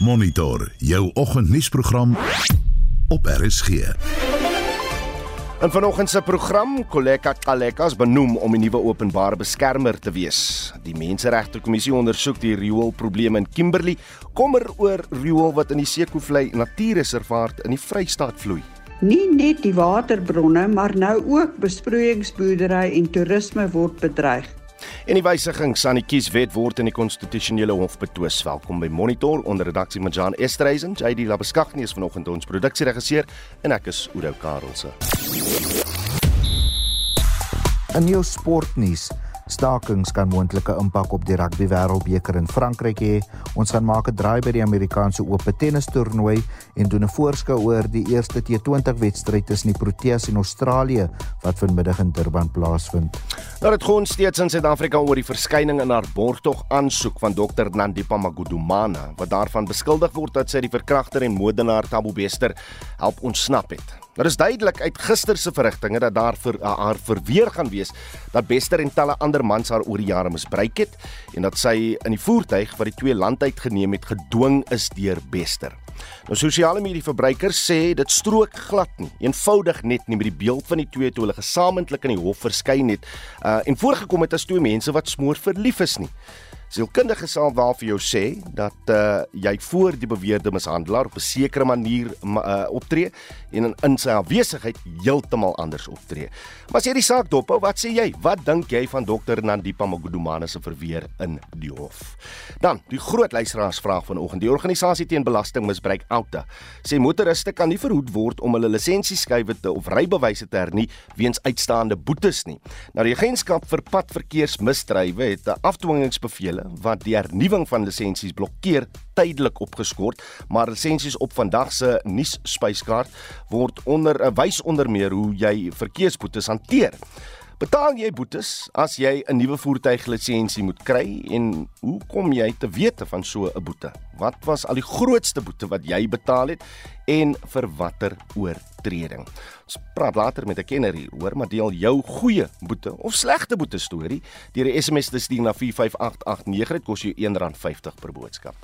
Monitor jou oggendnuusprogram op RSG. En vanoggend se program Koleka Kalekas benoem om 'n nuwe openbare beskermer te wees. Die Menseregte Kommissie ondersoek die rioolprobleme in Kimberley, kommer oor riool wat in die Sekoevlei Natuurreservaat in die Vrystaat vloei. Nie net die waterbronne, maar nou ook besproeiingsboerdery en toerisme word bedreig. En die wysigings aan die kieswet word in die konstitusionele hof betwis. Welkom by Monitor onder redaksie van Jan Estreisen. JD Labeskagni is vanoggend ons produksieregisseur en ek is Oudo Karelse. In jou sportnuus Stakings kan moontlike impak op die rugby wêreldbeker in Frankryk hê. Ons gaan maak 'n draai by die Amerikaanse Ope tennis toernooi en doen 'n voorskou oor die eerste T20 wedstryd tussen die Proteas en Australië wat vanmiddag in Durban plaasvind. Nou dit gaan steeds in Suid-Afrika oor die verskyning in haar borgtog aansoek van Dr Nandipa Magudumana wat daarvan beskuldig word dat sy die verkragter en moordenaar Thabo Bester help ontsnap het. Dit is duidelik uit gister se verrigtinge dat daar vir uh, haar verweer gaan wees dat Bester en talle ander mans haar oor die jare misbruik het en dat sy in die voertuig wat die twee land uitgeneem het gedwing is deur Bester. Nou sosiale media verbruikers sê dit strook glad nie, eenvoudig net nie met die beeld van die twee toe hulle gesamentlik in die hof verskyn het uh, en voorgekom het as twee mense wat smoor verlief is nie. Sielkundige sal wel vir jou sê dat uh jy voor die beweerde mishandelaar op 'n sekere manier uh, optree en in, in sy afwesigheid heeltemal anders optree. Maar as jy die saak dophou, wat sê jy? Wat dink jy van dokter Nandipa Magudumane se verweer in die hof? Dan, die groot luisteraarsvraag vanoggend. Die organisasie teen belastingmisbruik Outa sê motoriste kan nie verhoed word om hulle lisensieskywe te of rybewyse te hernie weens uitstaande boetes nie. Nou die agentskap vir padverkeersmisdrywe het 'n afdwingingsbevel wat die hernuwing van lisensies blokkeer tydelik opgeskort, maar lisensies op vandag se nuusspyskaart word onder 'n wys onder meer hoe jy verkeersboetes hanteer. Betaal jy boetes as jy 'n nuwe voertuiglisensie moet kry en hoe kom jy te wete van so 'n boete? Wat was al die grootste boete wat jy betaal het en vir watter oortreding? Ons praat later met 'n kenner hier, hoor, maar deel jou goeie boete of slegte boete storie deur 'n SMS te stuur na 45889. Dit kos jou R1.50 per boodskap.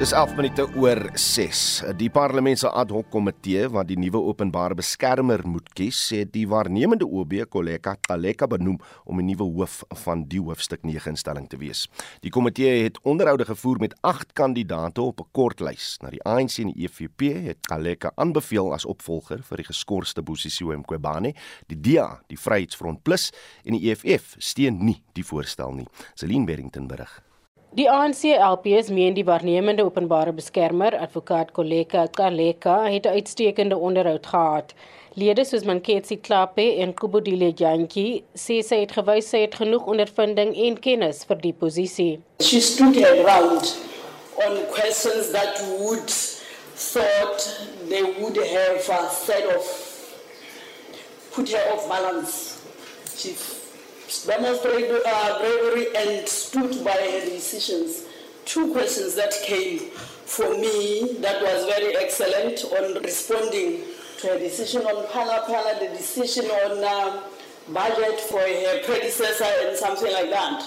Dis 11 minute oor 6. Die parlement se ad hoc komitee wat die nuwe openbare beskermer moet kies, sê die waarnemende OB Koleka Kaleka benoem om 'n nuwe hoof van die hoofstuk 9 instelling te wees. Die komitee het onderhoude gevoer met 8 kandidaate op 'n kort lys. Na die ANC en die EFF het Kaleka aanbeveel as opvolger vir die geskorste Bosisiwe Mqobane. Die DA, die Vryheidsfront Plus en die EFF steun nie die voorstel nie. Celine Berrington berig. Die ANC LPS meen die waarnemende openbare beskermer, advokaat Koleka Kaleka, het 'n uitstekende onderhoud gehad. Lede soos Manketsi Klape en Kubudile Jantjie sê sy het gewys sy het genoeg ondervinding en kennis vir die posisie. She stood her ground on questions that would thought they would have a set of put her off balance. She demonstrated uh, bravery and stood by her decisions. Two questions that came for me that was very excellent on responding to her decision on Pana Pana, the decision on uh, budget for her predecessor and something like that.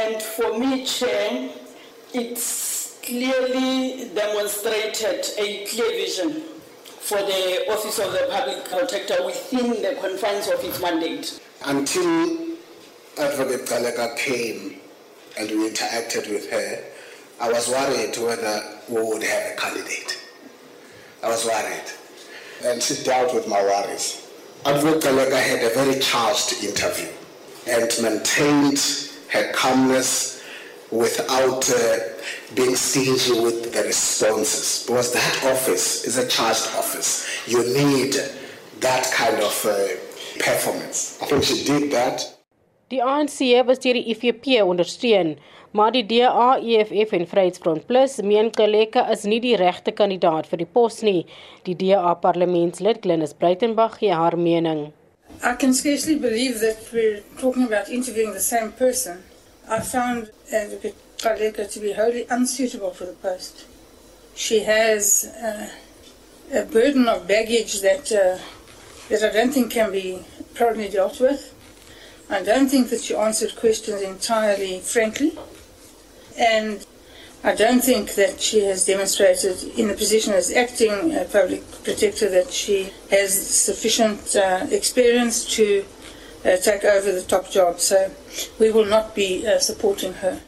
And for me, Chair, it's clearly demonstrated a clear vision for the Office of the Public Protector within the confines of its mandate. Until Advocate Kaleka came and we interacted with her, I was worried whether we would have a candidate. I was worried. And she dealt with my worries. Advocate Kaleka had a very charged interview and maintained her calmness without uh, being stingy with the responses. Because that office is a charged office. You need that kind of uh, performance. I think she did that. Die ANC was deur die IFP ondersteun, maar die DA, EFF en Vryheidsfront Plus meen Kaleka is nie die regte kandidaat vir die pos nie. Die DA parlementslid Glenis Breitenberg gee haar mening. I can scarcely believe that we're talking about interviewing the same person. I found Advocate Kaleka to be wholly unsuitable for the post. She has uh, a burden of baggage that, uh, that I don't think can be properly dealt with. I don't think that she answered questions entirely frankly. And I don't think that she has demonstrated in the position as acting uh, public protector that she has sufficient uh, experience to uh, take over the top job. So we will not be uh, supporting her.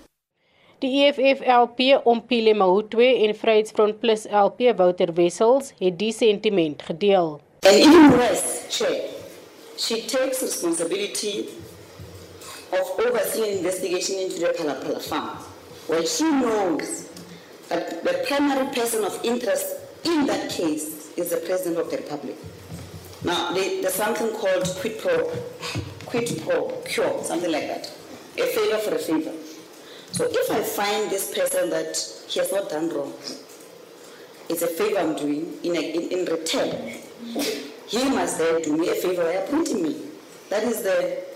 Die EFF LP Ompile Mahutwe en Vryheidsfront Plus LP Wouter Wessels het die sentiment gedeel. And even worse, Chair, she takes responsibility of overseeing investigation into the Palapala farm, where she knows that the primary person of interest in that case is the President of the Republic. Now, there's something called quid pro, quid pro cure, something like that. A favor for a favor. So if I find this person that he has not done wrong, it's a favor I'm doing in, a, in, in return. He must then do me a favor by appointing me. That is the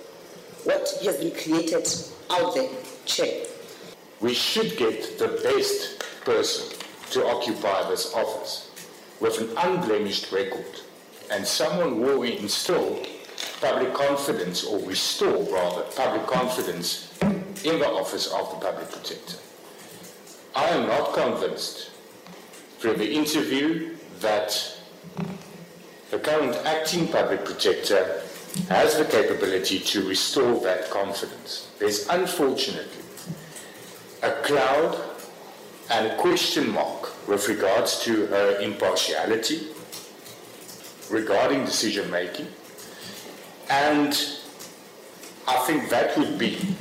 what has been created out there, Chair. We should get the best person to occupy this office with an unblemished record and someone will instill public confidence or restore rather public confidence in the office of the public protector. I am not convinced through the interview that the current acting public protector has the capability to restore that confidence. There's unfortunately a cloud and question mark with regards to her impartiality regarding decision making. And I think that would be,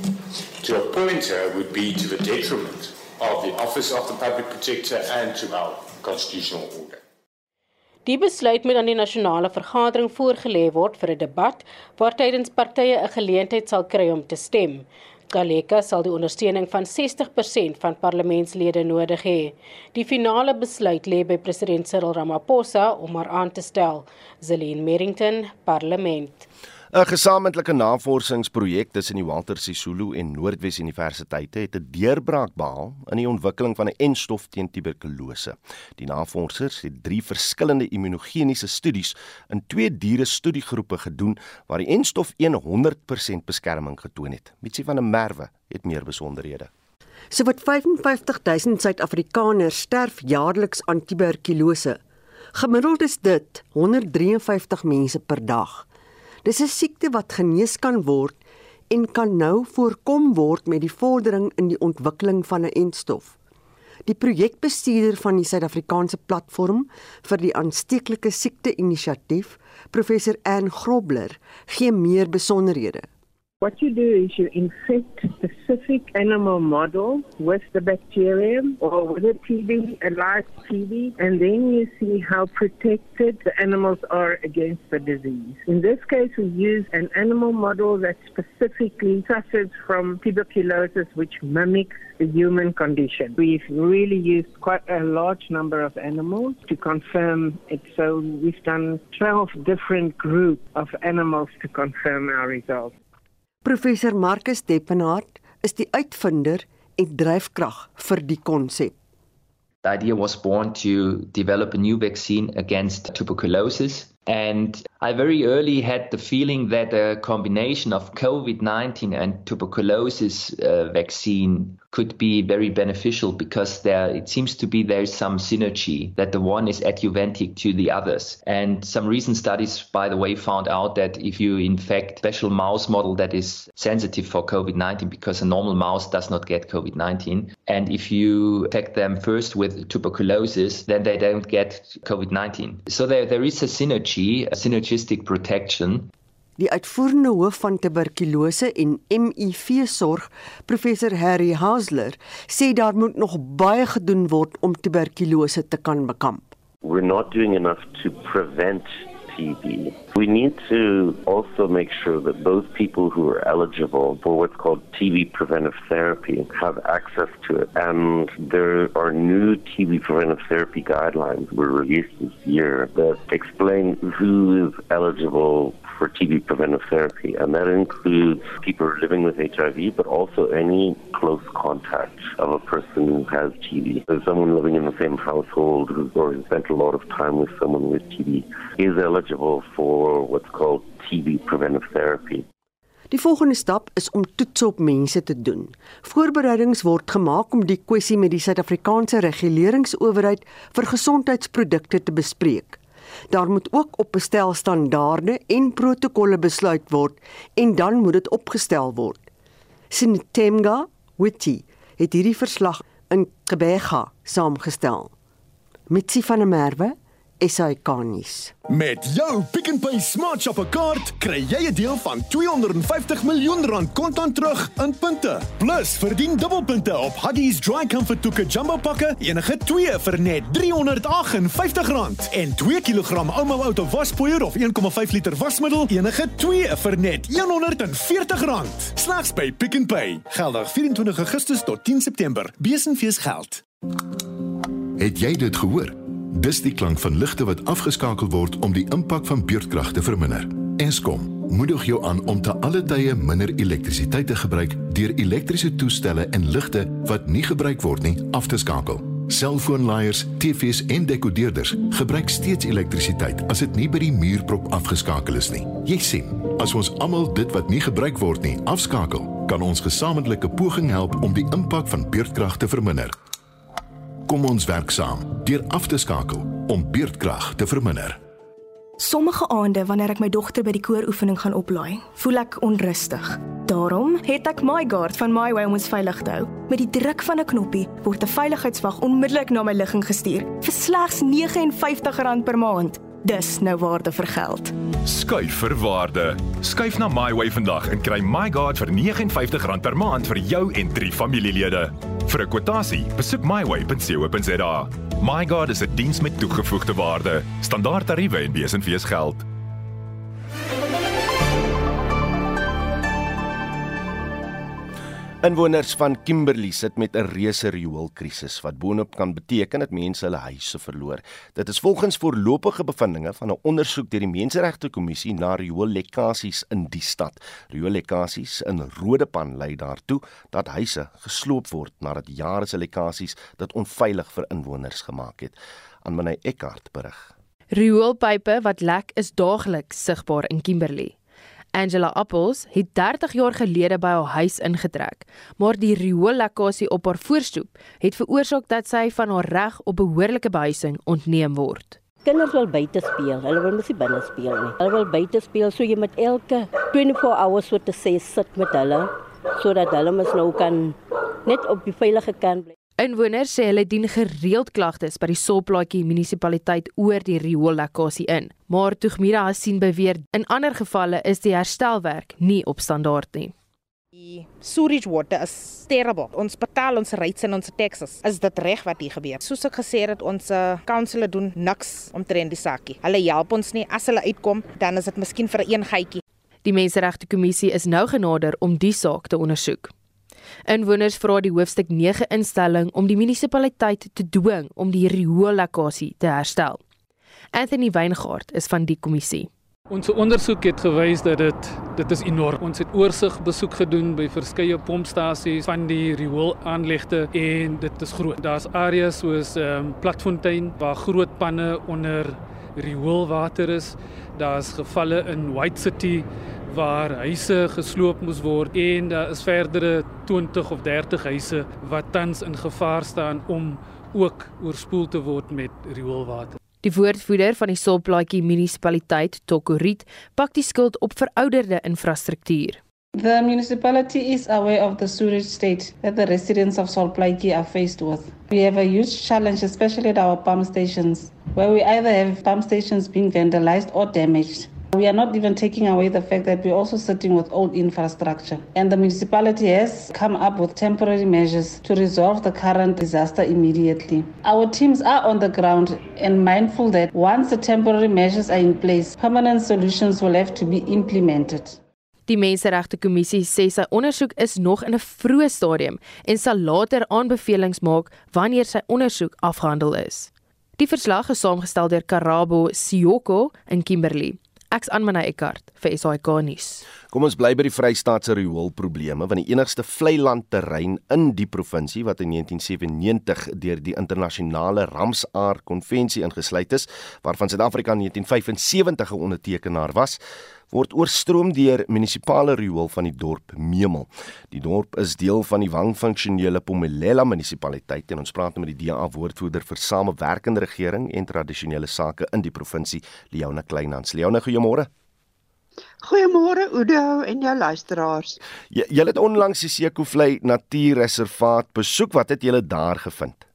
to appoint her, would be to the detriment of the Office of the Public Protector and to our constitutional order. Die besluit moet aan die nasionale vergadering voorgelê word vir 'n debat waar tydens partye 'n geleentheid sal kry om te stem. Galeka sal die ondersteuning van 60% van parlementslede nodig hê. Die finale besluit lê by president Cyril Ramaphosa om haar aan te stel. Zelin Merrington, Parlement. 'n Gesamentlike navorsingsprojek tussen die Walter Sisulu en Noordwes Universiteite het 'n deurbraak behaal in die ontwikkeling van 'n enstof teen tuberkulose. Die navorsers het drie verskillende immunogeniese studies in twee diere studiegroepe gedoen waar die enstof 100% beskerming getoon het. Mitsi van der Merwe het meer besonderhede. So wat 55000 Suid-Afrikaners sterf jaarliks aan tuberkulose. Gemiddeld is dit 153 mense per dag. Dis 'n siekte wat genees kan word en kan nou voorkom word met die vordering in die ontwikkeling van 'n entstof. Die projekbestuurder van die Suid-Afrikaanse platform vir die aansteeklike siekte inisiatief, professor Ann Grobler, gee meer besonderhede. What you do is you infect specific animal model with the bacterium or with a TB, a live TB, and then you see how protected the animals are against the disease. In this case, we use an animal model that specifically suffers from tuberculosis, which mimics the human condition. We've really used quite a large number of animals to confirm it. So we've done 12 different groups of animals to confirm our results. Professor Marcus Deppenhart is die uitvinder en dryfkrag vir die konsep. The idea was born to develop a new vaccine against tuberculosis And I very early had the feeling that a combination of COVID 19 and tuberculosis uh, vaccine could be very beneficial because there it seems to be there's some synergy that the one is adjuvantic to the others. And some recent studies, by the way, found out that if you infect special mouse model that is sensitive for COVID 19 because a normal mouse does not get COVID 19, and if you infect them first with tuberculosis, then they don't get COVID 19. So there, there is a synergy synergy, synergistic protection. Die uitvoerende hoof van tuberkulose en HIV-sorg, professor Harry Hausler, sê daar moet nog baie gedoen word om tuberkulose te kan bekamp. We're not doing enough to prevent TB. We need to also make sure that those people who are eligible for what's called TB preventive therapy have access to it. And there are new TB preventive therapy guidelines were released this year that explain who is eligible for TB preventive therapy, and that includes people living with HIV, but also any close contact of a person who has TB. So someone living in the same household or spent a lot of time with someone with TB is eligible for what's called TB preventive therapy. Die volgende stap is om toets op mense te doen. Voorbereidings word gemaak om die kwessie met die Suid-Afrikaanse reguleringsowerheid vir gesondheidsprodukte te bespreek. Daar moet ook op bestel standaarde en protokolle besluit word en dan moet dit opgestel word. Sinetemga Witty het hierdie verslag in Gebega saamgestel. Mitsi van der Merwe SAK nuus. Met jou Pick n Pay Smart Shopper kaart kry jy 'n deel van 250 miljoen rand kontant terug in punte. Plus verdien dubbelpunte op Huggies Dry Comfort Tuka Jumbo pakke, enige 2 vir net R358 en 2 kg Omo Auto waspoeier of 1,5 liter wasmiddel, enige 2 vir net R140. Slegs by Pick n Pay. Geldig 24 Augustus tot 10 September. Besenfees geld. Het jy dit gehoor? Dis die klank van ligte wat afgeskakel word om die impak van beurtkrag te verminder. Eskom moedig jou aan om te alle tye minder elektrisiteit te gebruik deur elektriese toestelle en ligte wat nie gebruik word nie af te skakel. Selfoonlaaiers, TV's en dekodeerders gebruik steeds elektrisiteit as dit nie by die muurprop afgeskakel is nie. Jy sien, as ons almal dit wat nie gebruik word nie afskakel, kan ons gesamentlike poging help om die impak van beurtkrag te verminder. Kom ons werk saam deur af te skakel om beurtkrag te verminder. Sommige aande wanneer ek my dogter by die kooroefening gaan oplaai, voel ek onrustig. Daarom het ek MyGuard van MyWay om ons veilig te hou. Met die druk van 'n knoppie word 'n veiligheidswag onmiddellik na my ligging gestuur vir slegs R59 per maand. Dis nou waarde vir geld. Skuif vir waarde. Skuif na MyWay vandag en kry MyGuard vir R59 per maand vir jou en drie familielede. Vir 'n kwotasie, besoek myway.co.za. MyGuard is 'n diens met toegevoegde waarde. Standaard tariewe en besenfees geld. Inwoners van Kimberley sit met 'n reuse rioolkrisis wat boonop kan beteken dat mense hulle huise verloor. Dit is volgens voorlopige bevindinge van 'n ondersoek deur die Menseregte Kommissie na rioollekkasies in die stad. Rioollekkasies in Rodepan lei daartoe dat huise gesloop word nadat jare se lekkasies dit onveilig vir inwoners gemaak het. Anmanay Eckart berig. Rioolpype wat lek is daagliks sigbaar in Kimberley. Angela Apples het 30 jaar gelede by haar huis ingetrek, maar die rioolekkasie op haar voorstoep het veroorsaak dat sy van haar reg op behoorlike behuising ontneem word. Kinders wil buite speel, hulle wil mos nie binne speel nie. Hulle wil buite speel, so jy met elke 24 hours wat te sê sit met hulle sodat hulle mos nou kan net op die veilige kant bly. Inwoners sê hulle dien gereeld klagtes by die Solplaatjie munisipaliteit oor die rioolekkasie in. Maar Toegmira Hassin beweer in ander gevalle is die herstelwerk nie op standaard nie. Die sewage water is terrible. Ons betaal ons rates en ons taxes. Is dit reg wat hier gebeur? Soos ek gesê het, ons council doen niks omtrent die saakie. Hulle help ons nie. As hulle uitkom, dan is dit miskien vir 'n gytjie. Die Menseregte Kommissie is nou genader om die saak te ondersoek. Inwoners vra die hoofstuk 9 instelling om die munisipaliteit te dwing om die rioolekkasie te herstel. Anthony Weingart is van die kommissie. Ons ondersoek het gewys dat dit dit is enorm. Ons het oorsig besoek gedoen by verskeie pompstasies van die rioolaanlegte en dit is groot. Daar's areas soos ehm um, Platfontein waar groot panne onder rioolwater is. Daar's gevalle in White City waar huise gesloop moes word en daar is verdere 20 of 30 huise wat tans in gevaar staan om ook oorspoel te word met rioolwater. Die woordvoerder van die Solplaatjie munisipaliteit, Tokorit, pak die skuld op verouderde infrastruktuur. The municipality is aware of the sewage state that the residents of Solplaatjie are faced with. We have a huge challenge, especially at our pump stations, where we either have pump stations being vandalized or damaged. We are not even taking away the fact that we're also sitting with old infrastructure. And the municipality has come up with temporary measures to resolve the current disaster immediately. Our teams are on the ground and mindful that once the temporary measures are in place, permanent solutions will have to be implemented. Die Menseregte Kommissie sê sy ondersoek is nog in 'n vroeë stadium en sal later aanbevelings maak wanneer sy ondersoek afgehandel is. Die verslag is saamgestel deur Karabo Sioko in Kimberley. Ek's Anmana Eckart vir SAK nuus. Kom ons bly by die Vrystaatse rioolprobleme want die enigste vlei land terrein in die provinsie wat in 1997 deur die internasionale Ramsar konvensie ingesluit is waarvan Suid-Afrika in 1975 'n ondertekenaar was word oorstroom deur munisipale riool van die dorp Memel. Die dorp is deel van die wang-funksionele Pomelela munisipaliteit en ons praat met die DA woordvoerder vir samewerkende regering en tradisionele sake in die provinsie, Leona Kleinhans. Leona, goeiemôre. Goeiemôre Oudo en jou luisteraars. Jy het onlangs die Sekoflei Natuurreservaat besoek. Wat het jy daar gevind?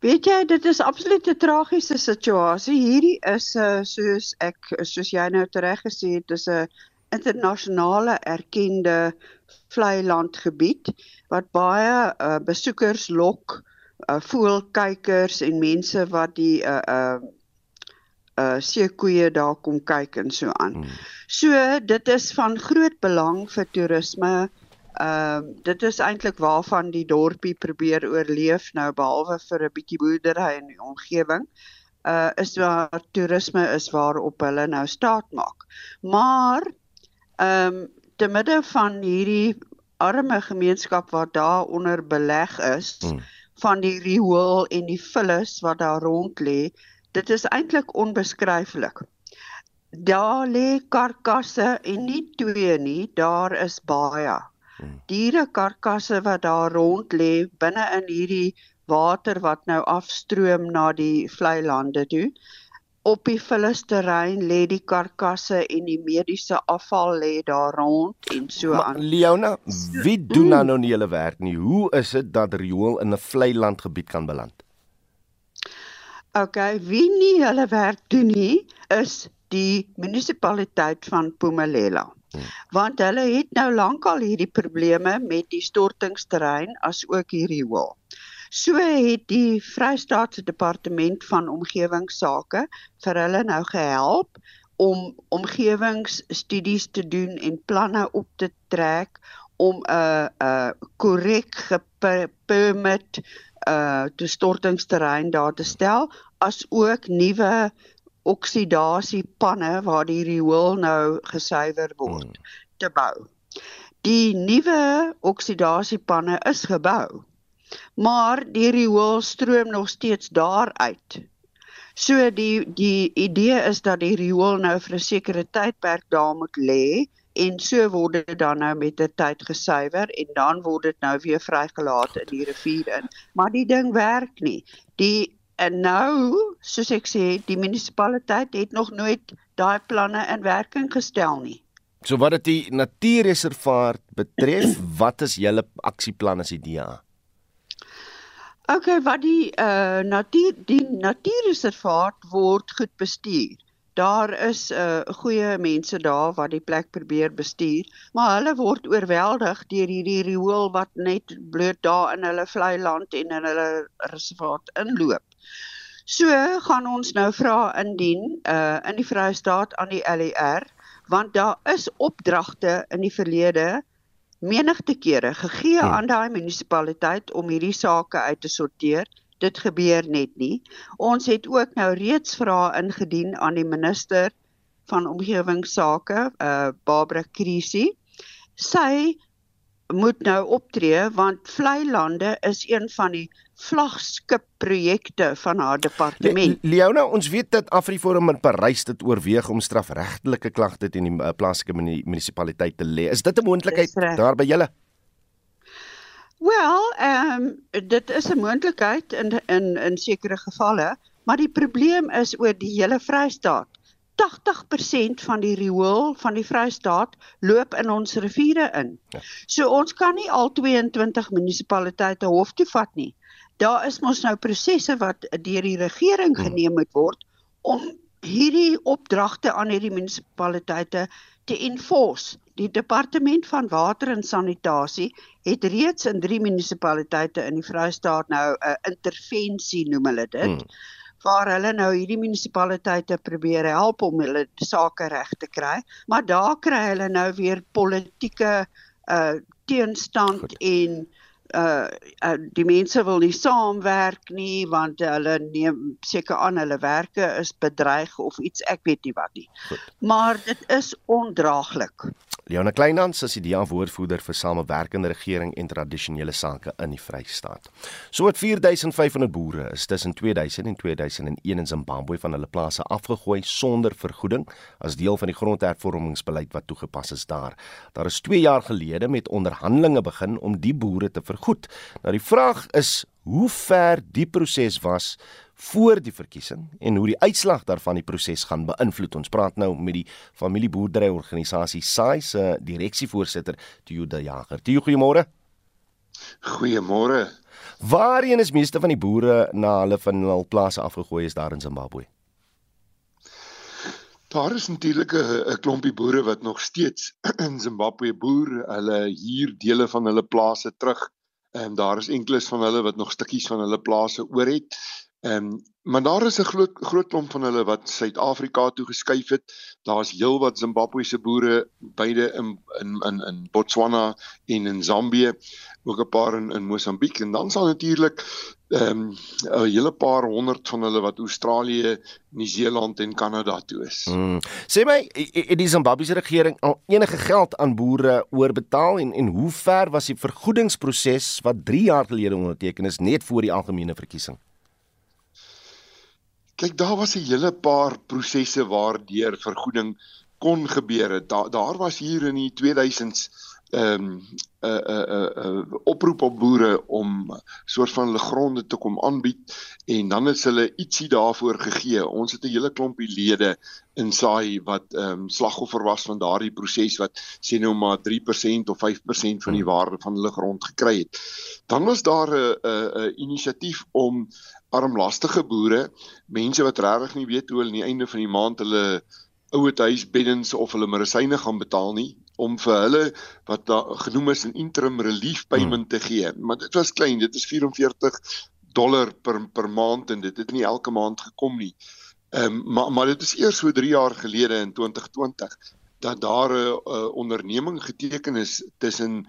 Weet jy, dit is absoluut 'n tragiese situasie. Hierdie is 'n uh, soos ek soos jy nou tereg gesê het, dis 'n internasionale erkende vlei landgebied wat baie uh, besoekers lok, uh, voelkykers en mense wat die uh uh uh seekoeie daar kom kyk en so aan. Hmm. So dit is van groot belang vir toerisme Ehm uh, dit is eintlik waarvan die dorpie probeer oorleef nou behalwe vir 'n bietjie boerdery in die omgewing. Uh is waar toerisme is waarop hulle nou staat maak. Maar ehm um, te midde van hierdie arme gemeenskap wat daar onder beleg is hmm. van die riool en die vullis wat daar rond lê, dit is eintlik onbeskryflik. Daar lê karkasse en nie twee nie, daar is baie diere karkasse wat daar rond lê binne in hierdie water wat nou afstroom na die vlei lande toe. Op die vullisterrein lê die karkasse en die mediese afval lê daar rond en so maar, aan. Leona, wie doen dan nou nie hulle werk nie? Hoe is dit dat riool in 'n vlei landgebied kan beland? OK, wie nie hulle werk doen nie, is die munisipaliteit van Pumalela. Want hulle het nou lankal hierdie probleme met die stortingsterrein as ook hierdie wal. So het die Vrystaatse Departement van Omgewingsake vir hulle nou gehelp om omgewingsstudies te doen en planne op te trek om 'n 'n korrek gepermit uh te stortingsterrein daar te stel as ook nuwe oksidasiepanne waar die riool nou gesuiwer word hmm. te bou. Die nuwe oksidasiepanne is gebou. Maar die riool stroom nog steeds daar uit. So die die idee is dat die riool nou vir 'n sekere tydperk daar moet lê en so word dit dan nou met 'n tyd gesuiwer en dan word dit nou weer vrygelaat in die rivier in. Maar die ding werk nie. Die En nou, soos ek sê, die munisipaliteit het nog nooit daai planne in werking gestel nie. So wat dit die natuurreservaat betref, wat is julle aksieplan as idee? OK, wat die uh natuur die natuurreservaat word goed bestuur. Daar is uh goeie mense daar wat die plek probeer bestuur, maar hulle word oorweldig deur hierdie riool wat net bloot daar in hulle vlei land en in hulle reservaat inloop. So gaan ons nou vra indien uh in die Vrystaat aan die LER want daar is opdragte in die verlede menigte kere gegee hmm. aan daai munisipaliteit om hierdie sake uit te sorteer. Dit gebeur net nie. Ons het ook nou reeds vrae ingedien aan die minister van omgewingsake, uh Barbara Krisi. Sy moet nou optree want vlei lande is een van die vlaggenskap projekte van haar departement. Le Leona, ons weet dat Afriforum in Parys dit oorweeg om strafregtelike klagte teen die uh, plaaslike munisipaliteit te lê. Is dit 'n moontlikheid daar by julle? Wel, ehm um, dit is 'n moontlikheid in in in sekere gevalle, maar die probleem is oor die hele Vrystaat. 80% van die riool van die Vrystaat loop in ons riviere in. Ja. So ons kan nie al 22 munisipaliteite hof toe vat nie. Daar is mos nou prosesse wat deur die regering hmm. geneem moet word om hierdie opdragte aan hierdie munisipaliteite te enforce. Die departement van water en sanitasie het reeds in 3 munisipaliteite in die Vrystaat nou 'n intervensie noem hulle dit. Hmm waar hulle nou hierdie munisipaliteite probeer help om hulle sake reg te kry, maar daar kry hulle nou weer politieke uh teenstand Goed. en uh, uh die mense wil nie saamwerk nie want hulle neem seker aan hulle werke is bedreig of iets ek weet nie wat nie. Goed. Maar dit is ondraaglik. Leona Kleinhans is die DEA woordvoerder vir samewerkende regering en tradisionele sake in die Vrystaat. So wat 4500 boere is tussen 2000 en 2001 in Zimbabwe van hulle plase afgegooi sonder vergoeding as deel van die grondhervormingsbeleid wat toegepas is daar. Daar is 2 jaar gelede met onderhandelinge begin om die boere te vergoed. Nou die vraag is hoe ver die proses was voor die verkiesing en hoe die uitslag daarvan die proses gaan beïnvloed. Ons praat nou met die familieboerdery organisasie SAI se direksievoorsitter Theo de Jager. Theo, goeiemôre. Goeiemôre. Waarheen is meeste van die boere na hulle van hul plase afgegooi is daar in Zimbabwe? Daar is natuurlik 'n klompie boere wat nog steeds in Zimbabwe boer. Hulle huur dele van hulle plase terug. En daar is enkeles van hulle wat nog stukkies van hulle plase oor het. Ehm um, maar daar is 'n groot groot klomp van hulle wat Suid-Afrika toe geskuif het. Daar's heelwat Zimbabwese boere beide in in in in Botswana en in Zambië, ook 'n paar in in Mosambiek en dan sal natuurlik ehm um, 'n hele paar honderd van hulle wat Australië, Nieu-Seeland en Kanada toe is. Hmm. Sê my, het die Zimbabwese regering al enige geld aan boere oorbetaal en en hoe ver was die vergoedingsproses wat 3 jaar gelede onderteken is net voor die algemene verkiesing? Kyk, daar was 'n hele paar prosesse waardeur vergoeding kon gebeur. Daar daar was hier in die 2000s ehm um, 'n 'n 'n 'n oproep op boere om soort van hulle gronde te kom aanbied en dan het hulle ietsie daarvoor gegee. Ons het 'n hele klompie lede in SAI wat ehm um, slagoffer was van daardie proses wat sê nou maar 3% of 5% van die waarde van hulle grond gekry het. Dan was daar 'n 'n 'n inisiatief om armlastige boere, mense wat regtig nie weet hoe hulle aan die einde van die maand hulle ouete huisbeddens of hulle medisyne gaan betaal nie om vir hulle wat daar genoem is 'n interim relief payment te gee. Maar dit was klein, dit is 44 dollar per per maand en dit het nie elke maand gekom nie. Ehm um, maar maar dit is eers so 3 jaar gelede in 2020 dat daar 'n onderneming geteken is tussen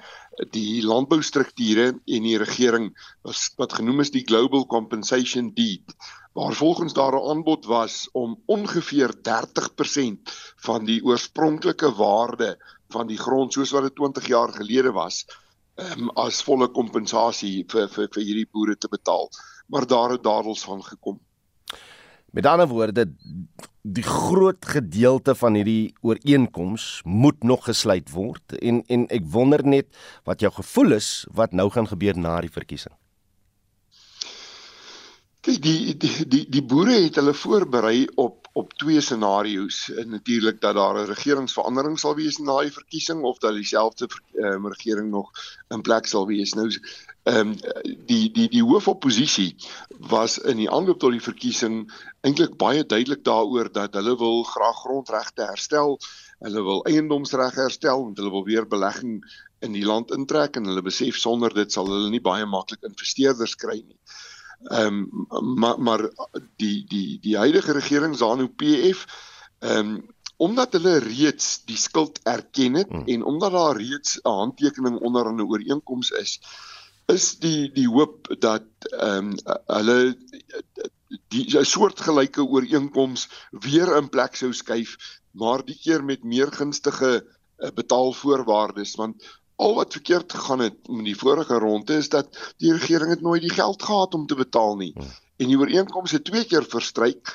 die landboustrukture en die regering wat wat genoem is die Global Compensation Deed waar volgens daar 'n aanbod was om ongeveer 30% van die oorspronklike waarde van die grond soos wat dit 20 jaar gelede was um, as volle kompensasie vir vir vir hierdie boere te betaal. Maar daar het dadels van gekom Met ander woorde, die groot gedeelte van hierdie ooreenkoms moet nog gesluit word en en ek wonder net wat jou gevoel is wat nou gaan gebeur na die verkiesing. Kyk, die die die die boere het hulle voorberei op op twee scenario's. Natuurlik dat daar 'n regeringsverandering sal wees na die verkiesing of dat dieselfde um, regering nog in plek sal wees. Nou ehm um, die die die hoofoppositie was in die aanloop tot die verkiesing eintlik baie duidelik daaroor dat hulle wil graag grondregte herstel. Hulle wil eiendomsreg herstel en hulle wil weer belegging in die land intrek en hulle besef sonder dit sal hulle nie baie maklik investeerders kry nie. Ehm um, maar maar die die die huidige regering ZANU PF ehm um, omdat hulle reeds die skuld erken het hmm. en omdat daar reeds 'n handtekening onder 'n ooreenkoms is, is die die hoop dat ehm um, hulle die 'n soortgelyke ooreenkoms weer in plek sou skuif, maar die keer met meer gunstige uh, betaalvoorwaardes want al wat verkeerd gegaan het met die vorige ronde is dat die regering het nooit die geld gehad om te betaal nie. Hmm. En die ooreenkoms het twee keer verstryk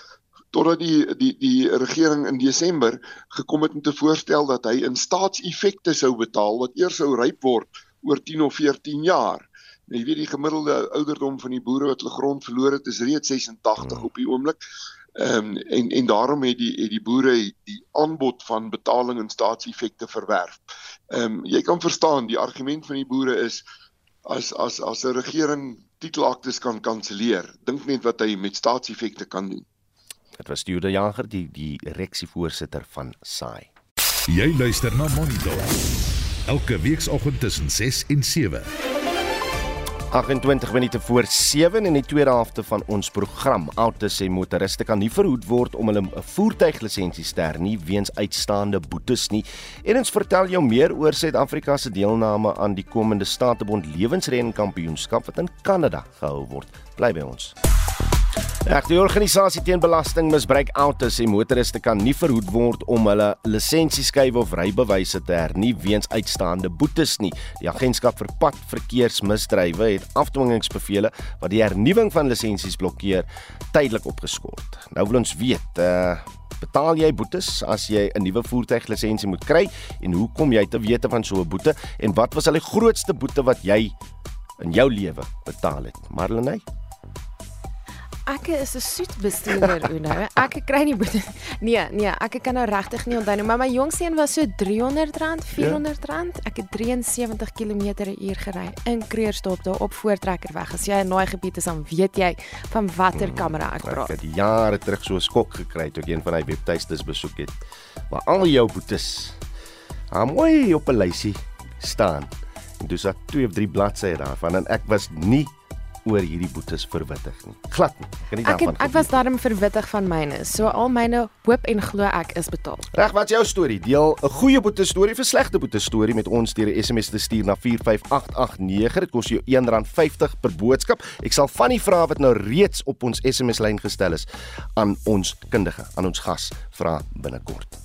totdat die die die regering in Desember gekom het met 'n voorstel dat hy in staatseffekte sou betaal wat eers sou ryp word oor 10 of 14 jaar. Nou, jy weet die gemiddelde ouderdom van die boere wat hulle grond verloor het is reeds 86 hmm. op die oomblik. Ehm um, en en daarom het die het die boere die aanbod van betaling en staatseffekte verwerf. Ehm um, jy kan verstaan die argument van die boere is as as as 'n regering titelaktes kan kanselleer, dink net wat hy met staatseffekte kan doen. Dit was Stuurde Jager, die die reksievoorsitter van SAI. Jy luister na Monitor. Elke weekoggend tussen 6 en 7. 28 minute voor 7 in die tweede helfte van ons program. Autos en motoriste kan nie verhoed word om hulle voertuiglisensies te hernie weens uitstaande boetes nie. En ons vertel jou meer oor Suid-Afrika se deelname aan die komende Statebond Lewensrenkampioenskap wat in Kanada gehou word. Bly by ons. Ja, die organisasie teen belastingmisbruik Autos en motoriste kan nie verhoed word om hulle lisensieskywe of rybewyse te hernie weens uitstaande boetes nie. Die agentskap vir padverkeersmisdrywe het afdwingingsbevele wat die hernuwing van lisensies blokkeer tydelik opgeskort. Nou wil ons weet, uh betaal jy boetes as jy 'n nuwe voertuiglisensie moet kry en hoe kom jy te wete van so 'n boete en wat was al die grootste boete wat jy in jou lewe betaal het? Marlenae Ek is 'n soet bestuurder, Uno. Ek kry nie boete. Nee, nee, ek kan nou regtig nie onthou nie, maar my jongste een was so R300, R400. Ja. Ek het 73 km/h gery in Kreersdorp daar op Voortrekkerweg. As jy in daai gebied is, dan weet jy van watter kamera ek praat. Ek het jare terug so 'n skok gekry toe ek een van daai webtuistes besoek het. Waar al jou boetes aan mooi op 'n lysie staan. En dis daar twee of drie bladsye daarvan en ek was nie oor hierdie boetes verwittig nie. Glad nie. Kan nie daarvan. Ek ek was daarom verwittig van myne. So al myne hoop en glo ek is betaal. Reg, wat's jou storie? Deel 'n goeie boete storie 'n slegte boete storie met ons deur 'n SMS te stuur na 45889. Dit kos jou R1.50 per boodskap. Ek sal van die vrae wat nou reeds op ons SMS lyn gestel is aan ons kundige, aan ons gas vra binnekort.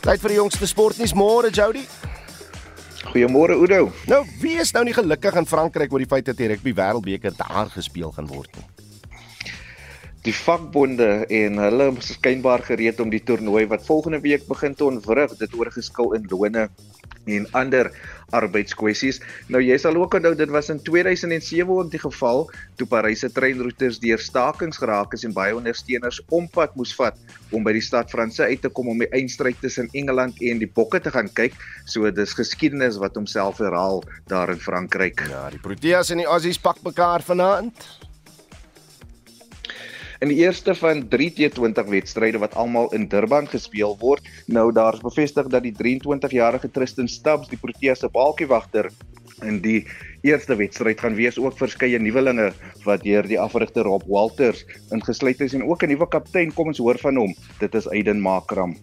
Tyd vir die jongste sportnuus môre, Jody. Goeiemôre Udo. Nou, wie is nou nie gelukkig in Frankryk oor die feit dat die rugby wêreldbeker daar gespeel gaan word nie? Die vakbonde en hulle is skynbaar gereed om die toernooi wat volgende week begin te ontwrig, dit oorgeskil in lone en ander arbeidskwessies. Nou jy sal ook onthou dit was in 2007 ook die geval toe Parys se treinroetes deur stakings geraak is en baie ondersteuners ompad moes vat om by die stad Franse uit te kom om die eindstryd tussen Engeland en die Bokke te gaan kyk. So dis geskiedenis wat homself herhaal daar in Frankryk. Ja, die Proteas en die Aussies pak mekaar vanaand. In die eerste van 3 T20 wedstryde wat almal in Durban gespeel word, nou daar's bevestig dat die 23-jarige Tristan Stubbs die Proteas se balkiewagter in die eerste wedstryd gaan wees. Ook verskeie nuwelinge wat deur die afrigter Rob Walters ingesluit is en ook 'n nuwe kaptein kom ons hoor van hom. Dit is Aiden Makram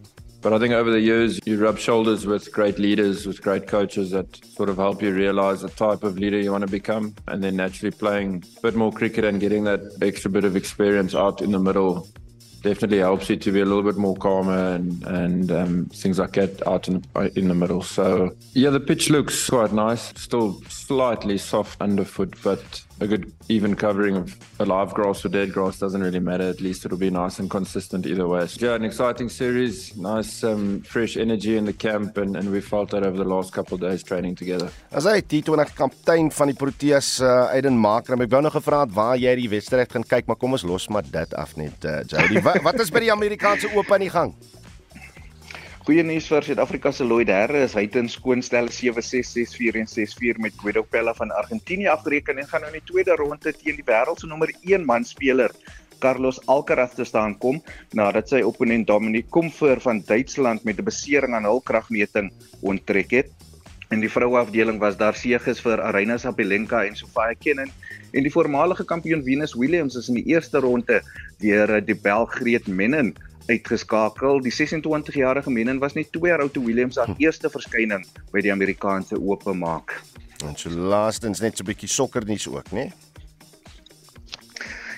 But I think over the years, you rub shoulders with great leaders, with great coaches that sort of help you realize the type of leader you want to become. And then naturally playing a bit more cricket and getting that extra bit of experience out in the middle definitely helps you to be a little bit more calmer and, and um, things like that out in, in the middle. So, yeah, the pitch looks quite nice. Still slightly soft underfoot, but a good even covering of a live grass or dead grass doesn't really matter. At least it'll be nice and consistent either way. So, yeah, an exciting series, nice um, fresh energy in the camp, and, and we felt that over the last couple of days training together. As hy T20 kaptein van die Proteas uh, Aiden Makram, ek wou nog gevra het waar jy die wedstryd gaan kyk, maar kom ons los maar dit af net uh, Jody. wat, wat is by die Amerikaanse Ope aan die gang? Goeie nuus vir Suid-Afrika se Lloyd Harris. Hy het in skoonstel 7664 en 64 met Guido Pella van Argentinië afreken en gaan nou in die tweede ronde teen die wêreld se nommer 1 man speler Carlos Alcaraz te staan kom nadat sy opponent Dominic Komfer van Duitsland met 'n besering aan hul kragmeting onttrek het. In die vroue afdeling was daar seëges vir Aryna Sabalenka en Sofia Kenin en die voormalige kampioen Venus Williams is in die eerste ronde deur die Belg Greet Menin uitgeskakel. Die 26-jarige Menin was net 2 jaar oud toe Williams haar hm. eerste verskyning by die Amerikaanse Ope maak. En so laastens net so 'n bietjie sokkernuus ook, né?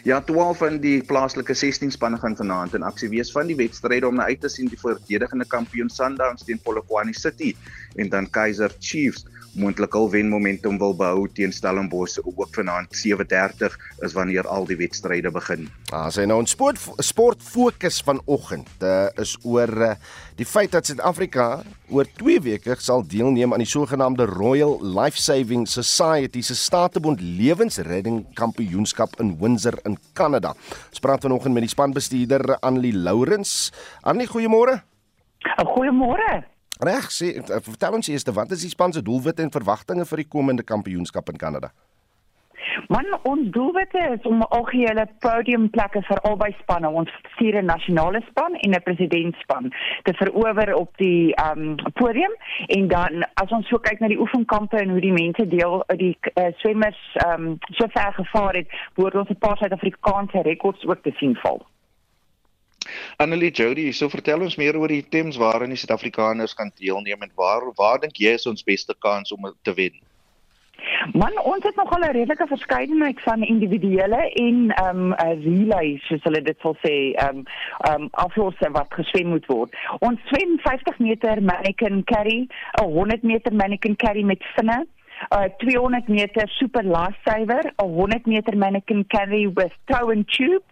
Ja, 12 van die plaaslike 16 spanne gaan vanaand in aksie wees van die wedstryde om na uit te sien die verdedigende kampioen Sundowns teen Polokwane City en dan Kaizer Chiefs moontlik hul wen momentum wil behou teen Stellenbosch ook vanaand 7:30 is wanneer al die wedstryde begin. Ah, sy nou 'n sport sport fokus vanoggend uh, is oor uh, die feit dat Suid-Afrika oor 2 weke sal deelneem aan die sogenaamde Royal Life Saving Society se Statebond Lewensredding Kampioenskap in Windsor in Kanada. Ons praat vanoggend met die spanbestuurder Annelie Lourens. Annelie, goeiemôre. Goeiemôre. Reg, sê eh, vertel ons eers wat is die span se doelwitte en verwagtinge vir die komende kampioenskap in Kanada? Man, ons doelwitte is om algehele podiumplekke vir albei spanne, ons vier 'n nasionale span en 'n presidentspan te verower op die um podium en dan as ons so kyk na die oefenkampe en hoe die mense deel die uh, swemmers um so ver gevaar het, word ons 'n paar Suid-Afrikaanse rekords ook te sien val. Annelie Jody, so vertel ons meer oor die items waarin die Suid-Afrikaners kan deelneem en waar waar dink jy is ons beste kans om te wen? Man, ons het nogal 'n redelike verskeidenheid van individuele en ehm um, relays, soos hulle dit sal sê, ehm um, ehm um, aflosse wat geswem moet word. Ons swem 50 meter mannequin carry, 'n 100 meter mannequin carry met vinne, uh 200 meter super lifesaver, 'n 100 meter mannequin carry with tow and tube,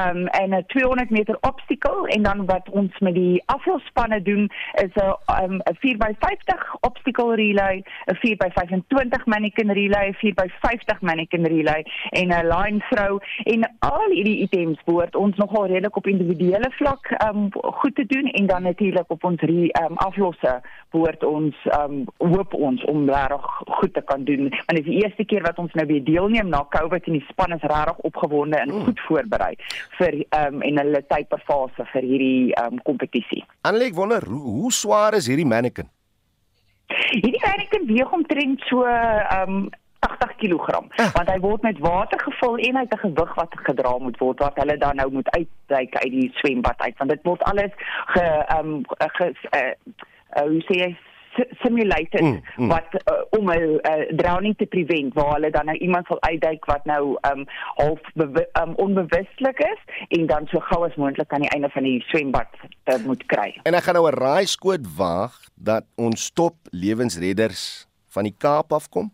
um en 'n 200 meter obstacle en dan wat ons met die aflosspanne doen is 'n um 'n 4x50 obstacle relay, 'n 4x25 mannequin relay, 'n 4x50 mannequin relay en 'n line throw en al hierdie items word ons nogal redelik op individuele vlak um goed te doen en dan natuurlik op ons re, um aflosse word ons um hoop ons om reg goed goed te kan doen. Want dit is die eerste keer wat ons nou weer deelneem na COVID en die span is regtig opgewonde en goed voorberei vir ehm um, en hulle typefase vir hierdie ehm um, kompetisie. Annelie, ek wonder hoe, hoe swaar is hierdie mannequin? Hierdie mannequin weeg omtrent so ehm um, 80 kg want hy word met water gevul en hy het 'n gewig wat gedra moet word wat hulle dan nou moet uitduik uit die swembad uit want dit word alles ge ehm um, ge uh, uh, hoe sê jy simulated mm, mm. wat uh, om 'n uh, drowning te prevent waar hulle dan nou iemand sal uitduik wat nou um half um, onbewustelik is en dan so gou as moontlik aan die einde van die swembad uh, moet kry. En ek gaan nou 'n raaiskoot waag dat ons top lewensredders van die Kaap afkom.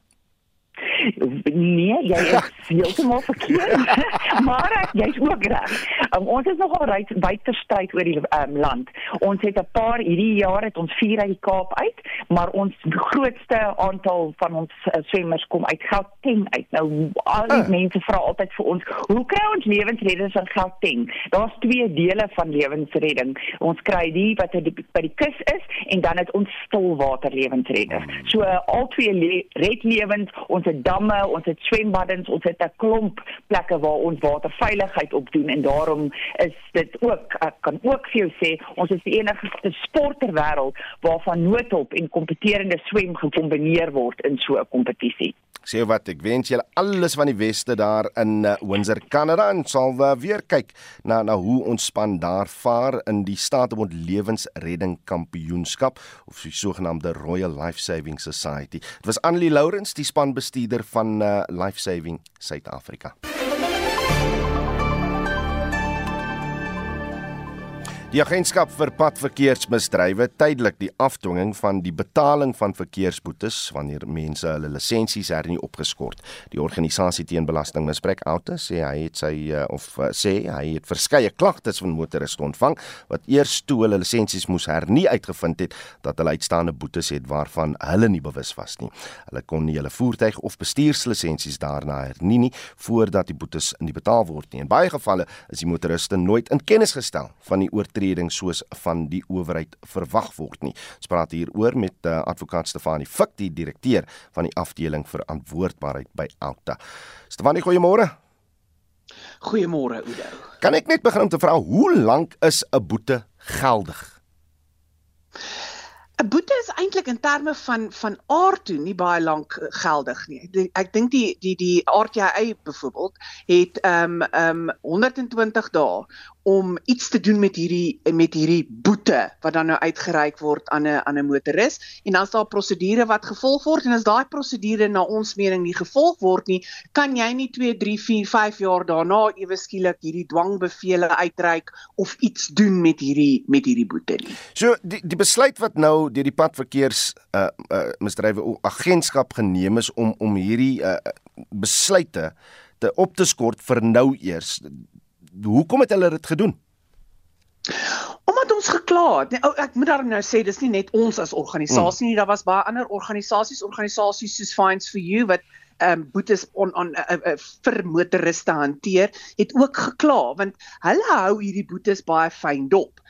Nee, jy is heeltemal verkeerd. maar jy's ook reg. Um, ons is nogal reg wyd versprei oor die um, land. Ons het 'n paar hierdie jaar het ons vier uit die Kaap uit, maar ons grootste aantal van ons uh, swemmers kom uit Gauteng uit. Nou al die uh. mense vra altyd vir ons, hoe kry ons lewensredders in Gauteng? Daar's twee dele van lewensredding. Ons kry die wat die, by die kus is en dan het ons stilwater lewensredders. Hmm. So uh, al twee le red lewens, ons het damme, ons het swembaddens, ons het 'n klomp plekke waar ons waterveiligheid op doen en daarom is dit ook ek kan ook vir jou sê ons is die enigste sport ter wêreld waarvan noodhulp en kompeterende swem gekombineer word in so 'n kompetisie sê wat ek wens julle alles van die weste daar in uh, Windsor Kanada en sal uh, weer kyk na na hoe ons span daar vaar in die Staatsbond Lewensredding Kampioenskap of die sogenaamde Royal Life Saving Society. Dit was Annelie Lourens, die spanbestuurder van uh, Life Saving Suid-Afrika. Die agentskap vir padverkeersmisdrywe tydelik die afdwinging van die betaling van verkeersboetes wanneer mense hulle lisensies hernie opgeskort. Die organisasie teen belastingmisbruik Auto sê hy het sy eh, of eh, sê hy het verskeie klagtes van motoriste ontvang wat eers toe hulle lisensies moes hernie uitgevind het dat hulle uitstaande boetes het waarvan hulle nie bewus was nie. Hulle kon nie hulle voertuig of bestuurslisensies daarna hernie nie voordat die boetes in die betaal word nie. In baie gevalle is die motoriste nooit in kennis gestel van die oortreding oortreding soos van die owerheid verwag word nie. Ons praat hieroor met uh, advokaat Stefanie Fik, die direkteur van die afdeling verantwoordbaarheid by Alta. Stefanie, goeiemôre. Goeiemôre Oudo. Kan ek net begin om te vra hoe lank is 'n boete geldig? 'n Boete is eintlik in terme van van aard toe nie baie lank eh, geldig nie. Ek dink die die die RTI byvoorbeeld het ehm um, ehm um, 120 dae om iets te doen met hierdie met hierdie boete wat dan nou uitgereik word aan 'n aan 'n motoris en dan is daar prosedure wat gevolg word en as daai prosedure na ons mening nie gevolg word nie, kan jy nie 2, 3, 4, 5 jaar daarna ewe skielik hierdie dwangbevele uitreik of iets doen met hierdie met hierdie boete nie. So die die besluit wat nou deur die padverkeers uh, uh misdrywe agentskap geneem is om om hierdie uh, besluite te op te skort vir nou eers hoekom het hulle dit gedoen? Omdat ons gekla het. Nee, ek moet daar nou sê dis nie net ons as organisasie nie, daar was baie ander organisasies, organisasies soos Fines for You wat um, boetes on on uh, uh, vir motoriste hanteer, het ook gekla want hulle hou hierdie boetes baie fyn dop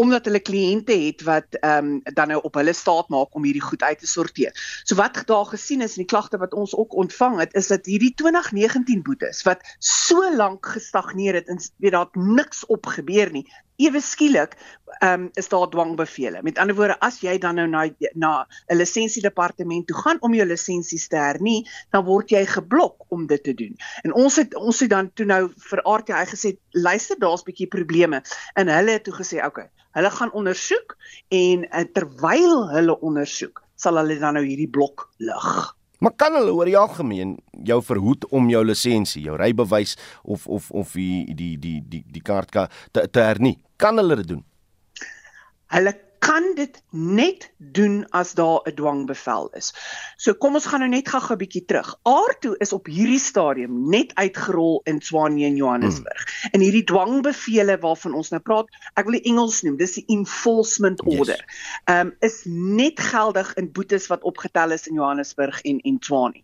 omdat hulle kliënte het wat ehm um, dan nou op hulle staat maak om hierdie goed uit te sorteer. So wat daar gesien is in die klagte wat ons ook ontvang het, is dat hierdie 2019 boetes wat so lank gestagneer het en weet daar niks op gebeur nie, ewe skielik um, is daar dwangbevele. Met ander woorde, as jy dan nou na na 'n lisensiedepartement toe gaan om jou lisensies te hernie, dan word jy geblok om dit te doen. En ons het ons het dan toe nou vir RTI gesê, luister, daar's bietjie probleme. En hulle het toe gesê, "Oké, okay, hulle gaan ondersoek en uh, terwyl hulle ondersoek, sal hulle dan nou hierdie blok lig." Maar kan hulle oor die algemeen jou verhoed om jou lisensie, jou rybewys of of of die die die die die kaart te, te hernie? Kan hulle dit doen? Hulle kan dit net doen as daar 'n dwangbevel is. So kom ons gaan nou net gou 'n bietjie terug. Aarto is op hierdie stadium net uitgerol in Tshwane en Johannesburg. Hmm. En hierdie dwangbevele waarvan ons nou praat, ek wil die Engels noem, dis die enforcement order. Ehm yes. um, is net geldig in boetes wat opgetel is in Johannesburg en en Tshwane.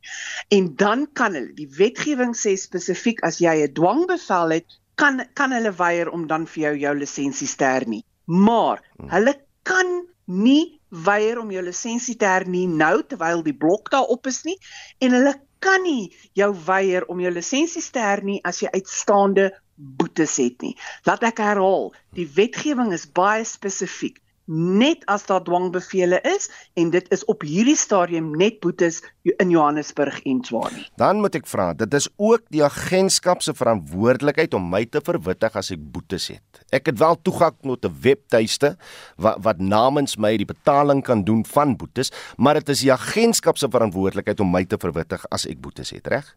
En dan kan hulle, die wetgewing sê spesifiek as jy 'n dwangbevel het, kan kan hulle weier om dan vir jou jou lisensie te hernie. Maar hmm. hulle kan nie weier om jou lisensie te hernie nou terwyl die blok daar op is nie en hulle kan nie jou weier om jou lisensie te hernie as jy uitstaande boetes het nie. Laat ek herhaal, die wetgewing is baie spesifiek net as daar dwangbevele is en dit is op hierdie stadium net boetes in Johannesburg en Tshwane. Dan moet ek vra, dit is ook die agentskap se verantwoordelikheid om my te verwittig as ek boetes het. Ek het wel toegang tot 'n webtuiste wat wat namens my die betaling kan doen van boetes, maar dit is die agentskap se verantwoordelikheid om my te verwittig as ek boetes het, reg?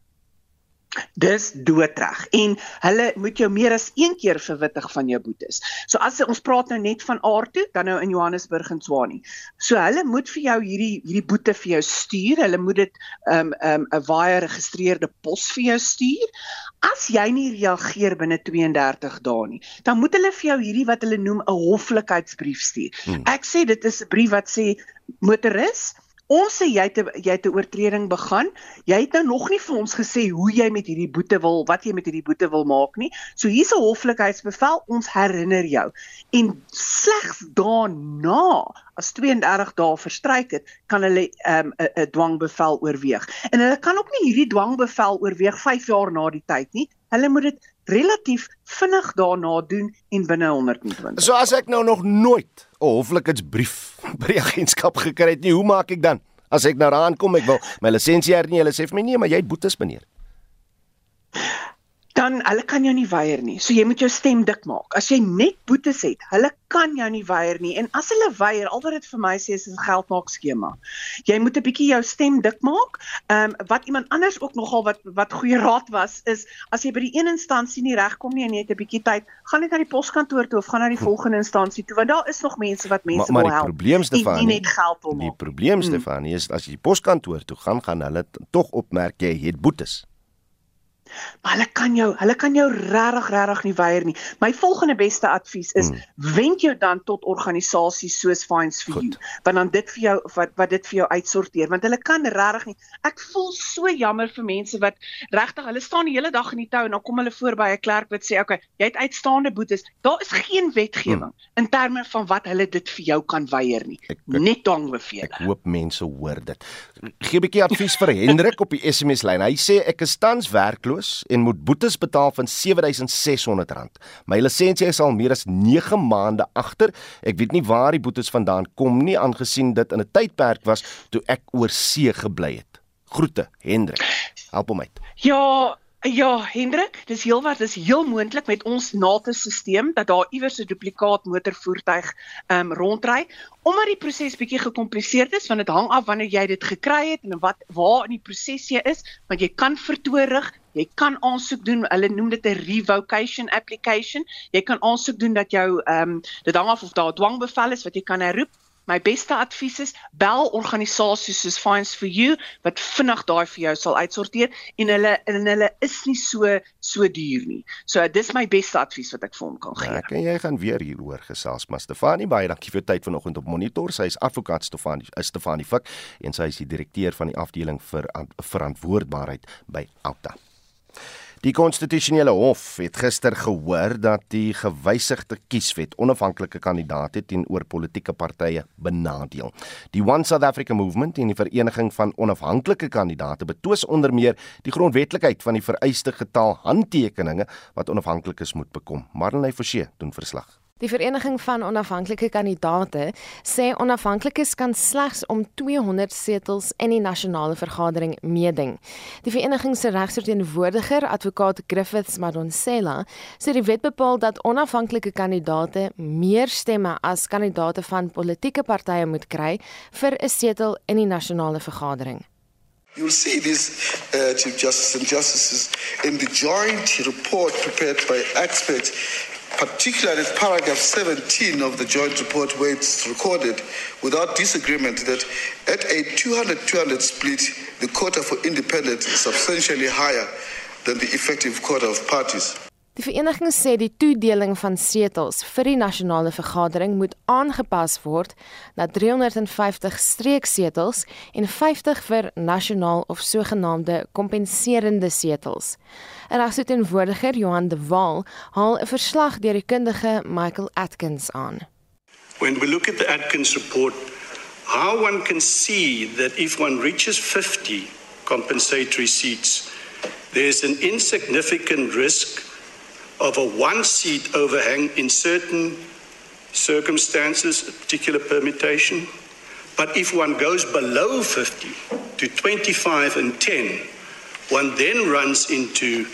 Dis doodreg en hulle moet jou meer as een keer verwittig van jou boetes. So as ons praat nou net van Aarto, dan nou in Johannesburg en Tshwane. So hulle moet vir jou hierdie hierdie boete vir jou stuur. Hulle moet dit ehm um, ehm um, 'n baie geregistreerde pos vir jou stuur. As jy nie reageer binne 32 dae nie, dan moet hulle vir jou hierdie wat hulle noem 'n hoflikheidsbrief stuur. Hmm. Ek sê dit is 'n brief wat sê motoris Ons sê jy het jy het 'n oortreding begaan. Jy het nou nog nie vir ons gesê hoe jy met hierdie boete wil, wat jy met hierdie boete wil maak nie. So hier's 'n hoflikheidsbevel, ons herinner jou. En slegs daarna, as 32 dae verstryk het, kan hulle 'n um, 'n dwangbevel oorweeg. En hulle kan ook nie hierdie dwangbevel oorweeg 5 jaar na die tyd nie. Hulle moet dit relatief vinnig daarna doen en binne 120. So as ek nou nog nooit 'n hoflikheidsbrief by die agentskap gekry het nie, hoe maak ek dan? As ek nou aankom, ek wil my lisensie hernie, hulle sê vir my nee, maar jy het boetes meneer dan hulle kan jou nie weier nie. So jy moet jou stem dik maak. As jy net boetes het, hulle kan jou nie weier nie. En as hulle weier, al wat dit vir my sê is 'n geldmaak skema. Jy moet 'n bietjie jou stem dik maak. Ehm um, wat iemand anders ook nogal wat wat goeie raad was is as jy by die een instansie nie regkom nie en jy het 'n bietjie tyd, gaan net na die poskantoor toe of gaan na die volgende instansie toe want daar is nog mense wat mense maar, wil help. Maar die probleem Stefan, nie net geld wil maak. Die probleem Stefan is as jy die poskantoor toe gaan, gaan hulle tog opmerk jy het boetes. Maar hulle kan jou, hulle kan jou regtig regtig nie weier nie. My volgende beste advies is hmm. wend jou dan tot organisasies soos Fines for Goed. You, want dan dit vir jou wat wat dit vir jou uitsorteer, want hulle kan regtig nie. Ek voel so jammer vir mense wat regtig, hulle staan die hele dag in die tou en dan kom hulle voor by 'n klerk wat sê, "Oké, okay, jy het uitstaande boetes." Daar is geen wetgewing hmm. in terme van wat hulle dit vir jou kan weier nie. Ek, ek, Net dwangbevele. Ek hoop mense hoor dit. Gee 'n bietjie advies vir Hendrik op die SMS lyn. Hy sê ek is tans werkloos werkloos en moet boetes betaal van R7600. My lisensie is al meer as 9 maande agter. Ek weet nie waar die boetes vandaan kom nie aangesien dit in 'n tydperk was toe ek oor see gebly het. Groete, Hendrik. Help hom uit. Ja, Ja, Hendrik, dis heelwat, dis heel moontlik met ons NATE-stelsel dat daar iewers 'n duplikaat motorvoertuig ehm um, rondry. Omdat die proses bietjie gekompliseerd is, want dit hang af wanneer jy dit gekry het en wat waar in die proses jy is, want jy kan vertoorig, jy kan aansoek doen, hulle noem dit 'n revocation application. Jy kan aansoek doen dat jou ehm um, dit hang af of daar 'n dwangbevel is wat jy kan herroep My beste advies is bel organisasies soos Fines for You wat vinnig daai vir jou sal uitsorteer en hulle en hulle is nie so so duur nie. So dis my beste advies wat ek vir hom kan gee. Kan jy gaan weer hieroor gesels, maar Stefanie baie dankie vir tyd vanoggend op Monitor. Sy is advokaat Stefanie is Stefanie Fik en sy is die direkteur van die afdeling vir verantwoordbaarheid by Alta. Die konstitusionele hof het gister gehoor dat die gewysigde kieswet onafhanklike kandidaate teenoor politieke partye benadeel. Die One South Africa Movement en die vereniging van onafhanklike kandidaate betwis onder meer die grondwetlikheid van die vereiste getal handtekeninge wat onafhanklikes moet bekom. Marlene Forsie doen verslag. Die vereniging van onafhanklike kandidaate sê onafhanklikes kan slegs om 200 setels in die nasionale vergadering meeding. Die vereniging se regsverteenwoordiger, advokaat Griffiths Madonsela, sê die wet bepaal dat onafhanklike kandidaate meer stemme as kandidaate van politieke partye moet kry vir 'n setel in die nasionale vergadering. You'll see these uh, Chief Justice and Justices in the joint report prepared by experts, particularly paragraph 17 of the joint report, where it's recorded without disagreement that at a 200 200 split, the quota for independents is substantially higher than the effective quota of parties. Die vereniging sê die toedeling van setels vir die nasionale vergadering moet aangepas word na 350 streeksetels en 50 vir nasionaal of sogenaamde kompenserende setels. En as teenwoordiger Johan de Waal haal 'n verslag deur die kundige Michael Atkins aan. When we look at the Atkins report, how one can see that if one reaches 50 compensatory seats, there's an insignificant risk of a one seat overhang in certain circumstances, a particular permutation. But if one goes below 50 to 25 and 10, one then runs into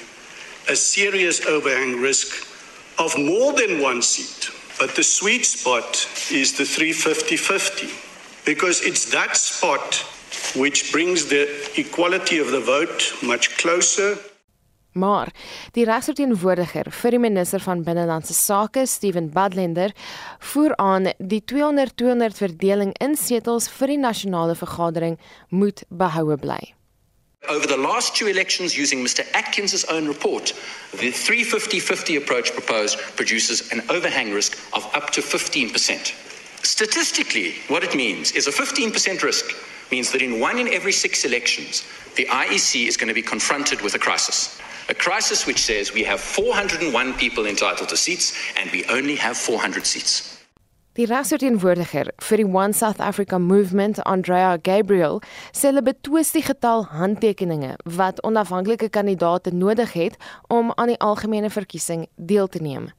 a serious overhang risk of more than one seat. But the sweet spot is the 350 50 because it's that spot which brings the equality of the vote much closer. Maar die regsverteenwoordiger vir die minister van binnelandse sake, Steven Badlender, voer aan die 200-200 verdeling in setels vir die nasionale vergadering moet behoue bly. Over the last two elections, using Mr. Atkins' own report, the 350 50 approach proposed produces an overhang risk of up to 15%. Statistically, what it means is a 15% risk means that in one in every six elections, the IEC is going to be confronted with a crisis. A crisis which says we have 401 people entitled to seats and we only have 400 seats. Die regsverteenwoordiger vir die One South Africa Movement, Andrea Gabriel, sê hulle betwis die getal handtekeninge wat onafhanklike kandidaate nodig het om aan die algemene verkiesing deel te neem.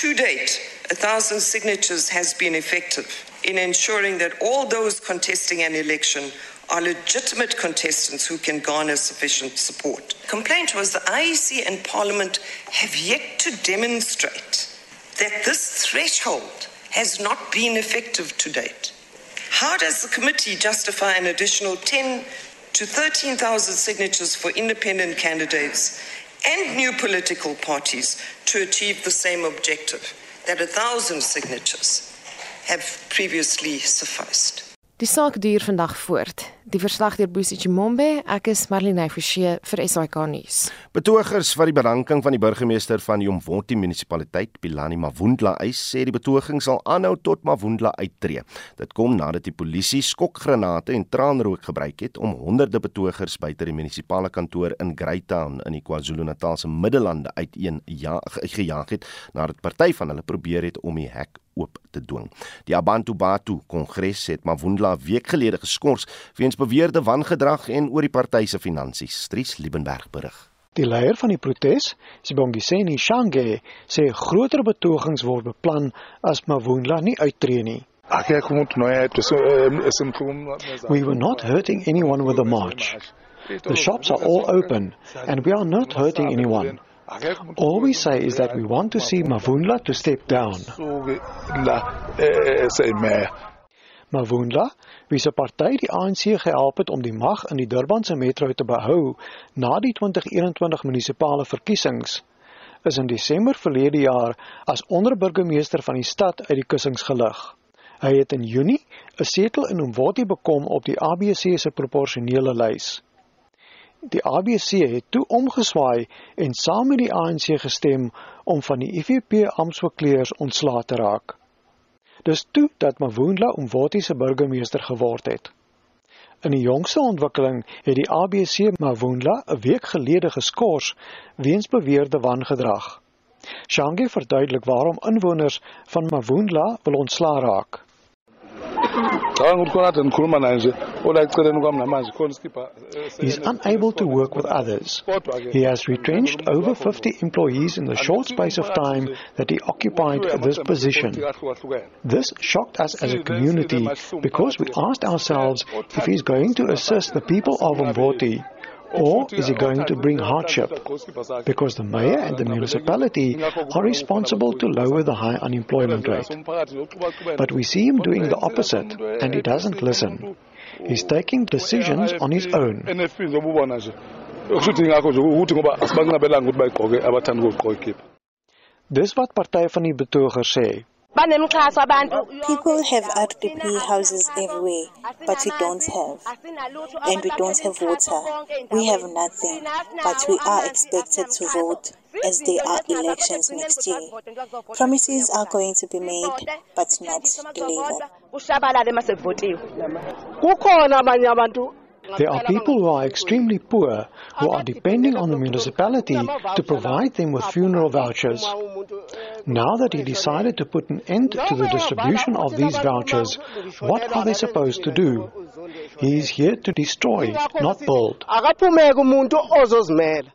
To date, 1000 signatures has been effective in ensuring that all those contesting an election are legitimate contestants who can garner sufficient support. Complaint was the IEC and Parliament have yet to demonstrate that this threshold has not been effective to date. How does the committee justify an additional 10 to 13,000 signatures for independent candidates and new political parties to achieve the same objective that a thousand signatures have previously sufficed? Die saak duur vandag voort. Die verslag deur Boesie Chimombe, ek is Marlene Forsie vir SAK nuus. Betogers wat die bedanking van die burgemeester van Jomvoti munisipaliteit, Pilani Mavundla, eis sê die betoging sal aanhou tot Mavundla uittreë. Dit kom nadat die polisie skokgranate en traanrook gebruik het om honderde betogers buite die munisipale kantoor in Greytown in die KwaZulu-Natal se Middellande uiteen ja, gejaag het nadat party van hulle probeer het om die hek oop te dwing. Die Abantu Batu Kongres het Mavundla week gelede geskort weens beweerde wangedrag en oor die party se finansies. Stries Liebenberg berig. Die leier van die protes, Sibongiseni Shange, sê groter betogings word beplan as Mavundla nie uittreë nie. We were not hurting anyone with the march. The shops are all open and we are not hurting anyone. All we say is that we want to see Mavundla to step down. Mavundla, wie se party die ANC gehelp het om die mag in die Durbanse metro te behou na die 2021 munisipale verkiesings, is in Desember verlede jaar as onderburgemeester van die stad uit die kussings gelig. Hy het in Junie 'n setel in Umvoti bekom op die ABC se proporsionele lys. Die ABC het toe omgeswaai en saam met die ANC gestem om van die IFP amptverkleers ontslae te raak. Dis toe dat Mavundla Umvoti se burgemeester geword het. In die jongste ontwikkeling het die ABC Mavundla 'n week gelede geskort weens beweerde wangedrag. Shange verduidelik waarom inwoners van Mavundla wil ontslaa raak. He's unable to work with others. He has retrenched over 50 employees in the short space of time that he occupied this position. This shocked us as a community because we asked ourselves if he is going to assist the people of Umvoti or is he going to bring hardship? Because the mayor and the municipality are responsible to lower the high unemployment rate. But we see him doing the opposite, and he doesn't listen. He's taking decisions on his own. NFP ngizobubona nje kushuthi ngakho nje ukuthi ngoba asibanqabelanga ukuthi bayiqoke abathanda ukuziqoka ikhipha Dis wat party van die betogers sê. People have RDP houses everywhere, but we don't have. And we don't have water. We have nothing, but we are expected to vote as there are elections next year. Promises are going to be made, but not delivered. There are people who are extremely poor who are depending on the municipality to provide them with funeral vouchers. Now that he decided to put an end to the distribution of these vouchers, what are they supposed to do? He is here to destroy, not build. akaphumeka umuntu ozozimela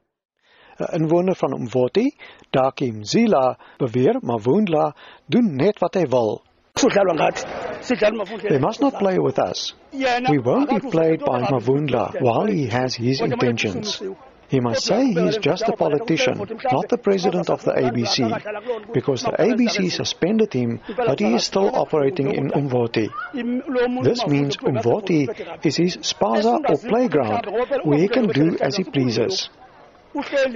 uh, 'n Inwoner van Umvoti, Daki Mzila, beweer Mavundla doen net wat hy wil. Sidlalwa ngathi sidlala They must not play with us. We won't be played by Mavundla while he has his intentions. He must say he is just a politician, not the president of the ABC, because the ABC suspended him, but he is still operating in Umvoti. This means Umvoti is his spaza or playground where he can do as he pleases.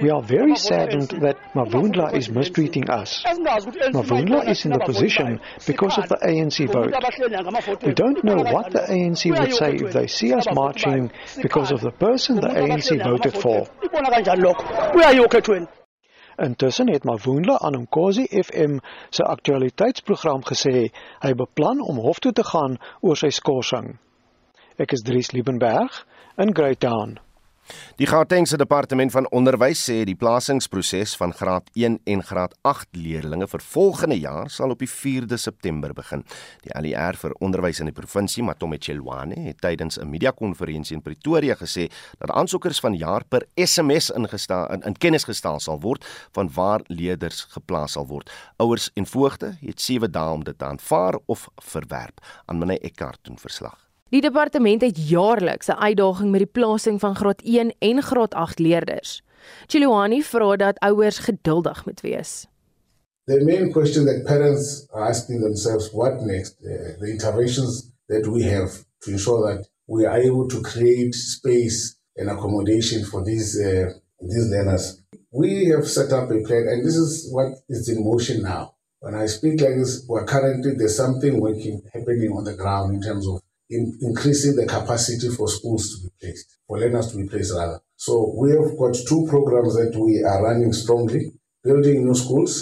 We are very saddened that Mavundla is mistreating us. Mavundla is in the position because of the ANC vote. We don't know what the ANC would say if they see us marching because of the person the ANC voted for. Intussen het Mavundla aan Umkosi FM se aktualiteitsprogram gesê hy beplan om hof toe te gaan oor sy skorsing. Ek is Dries Liebenberg in Greytown. Die Gautengse Departement van Onderwys sê die plasingsproses van graad 1 en graad 8 leerdlinge vir volgende jaar sal op die 4de September begin. Die ALR vir onderwys in die provinsie, Matome Chelwane, het tydens 'n media-konferensie in Pretoria gesê dat aansoekers van jaar per SMS ingestel in, in kennis gestel sal word van waar leerders geplaas sal word. Ouers en voogte het 7 dae om dit te aanvaar of verwerp. Aan meneer Eckart doen verslag. Die departement het jaarliks 'n uitdaging met die plasing van graad 1 en graad 8 leerders. Chiluani vra dat ouers geduldig moet wees. The main question that parents are asking themselves, what next? Uh, the interventions that we have to ensure that we are able to create space and accommodation for these uh, these learners. We have set up a plan, and this is what is in motion now. When I speak like this, we're currently there's something working happening on the ground in terms of in, increasing the capacity for schools to be placed, for learners to be placed rather. So we have got two programs that we are running strongly, building new schools,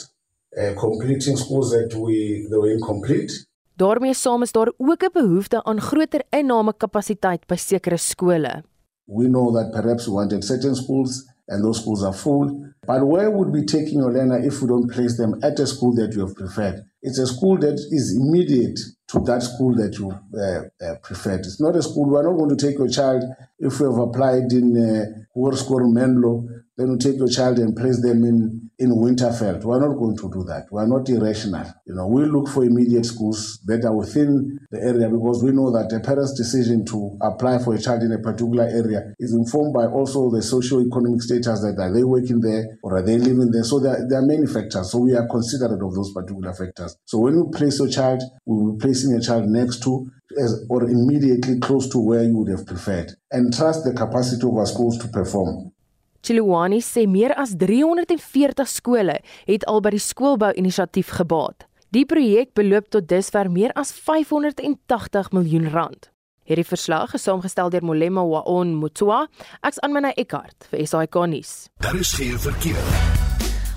uh, completing schools that we that were incomplete. Daarmee saam is daar ook 'n behoefte aan groter innamekapasiteit by sekere skole. We know that perhaps we wanted certain schools and those schools are full. But where would be taking your learner if we don't place them at a school that you have preferred? It's a school that is immediate to that school that you uh, uh, preferred. It's not a school. We're not going to take your child if we have applied in uh, Hoërskool Menlo, then we take your child and place them in in Winterfeld. We're not going to do that. We're not irrational. You know, we look for immediate schools that are within the area because we know that a parent's decision to apply for a child in a particular area is informed by also the socio-economic status that are they working there or are they living there. So there, there are many factors. So we are considerate of those particular factors. So when you place your child, we will be placing a child next to as, or immediately close to where you would have preferred and trust the capacity of our schools to perform. Chiluani sê meer as 340 skole het al by die skoolbou-inisiatief gebaat. Die projek beloop tot dusver meer as 580 miljoen rand. Hierdie verslag is saamgestel deur Molema Waon Mutua, ek's Anmina Eckart vir SAK nuus. Daar is geen verkeer.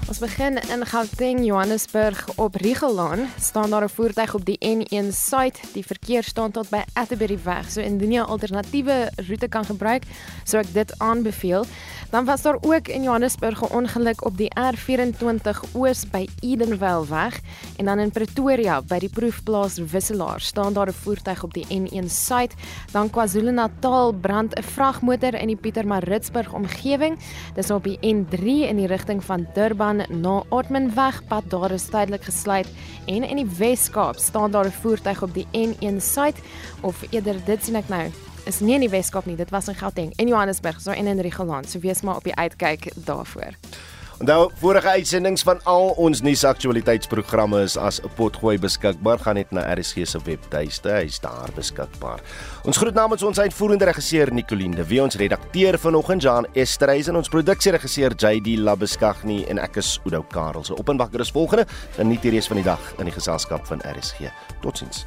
Ons begin in Gauteng, Johannesburg op Riegellaan. Staan daar 'n voertuig op die N1 suid. Die verkeer staan tot by Atterbury weg. So indien jy 'n alternatiewe roete kan gebruik, sou ek dit aanbeveel. Dan was daar ook in Johannesburg 'n ongeluk op die R24 oos by Edenvale weg en dan in Pretoria by die proefplaas Wisselaar staan daar 'n voertuig op die N1 suid. Dan KwaZulu-Natal brand 'n vragmotor in die Pietermaritzburg omgewing. Dis op die N3 in die rigting van Durban na Ortmanweg pad daar is tydelik gesluit en in die Wes-Kaap staan daar 'n voertuig op die N1 suid of eerder dit sien ek nou is nie in die Wes-Kaap nie dit was in Gauteng en Johannesburg so en in Riegeland so wees maar op die uitkyk daarvoor. Onthou, vorige uitsendings van al ons nuusaktualiteitsprogramme is as 'n potgooi beskikbaar. Gaan net na RSG se webtuiste, hy's daar beskikbaar. Ons groet namens ons uitvoerende regisseur Nicoline de Wie, ons redakteur vanoggend Jan Estreys en ons produksieregisseur JD Labeskagni en ek is Oudo Karel. So op en wakker is volgende, geniet die res van die dag in die geselskap van RSG. Totsiens.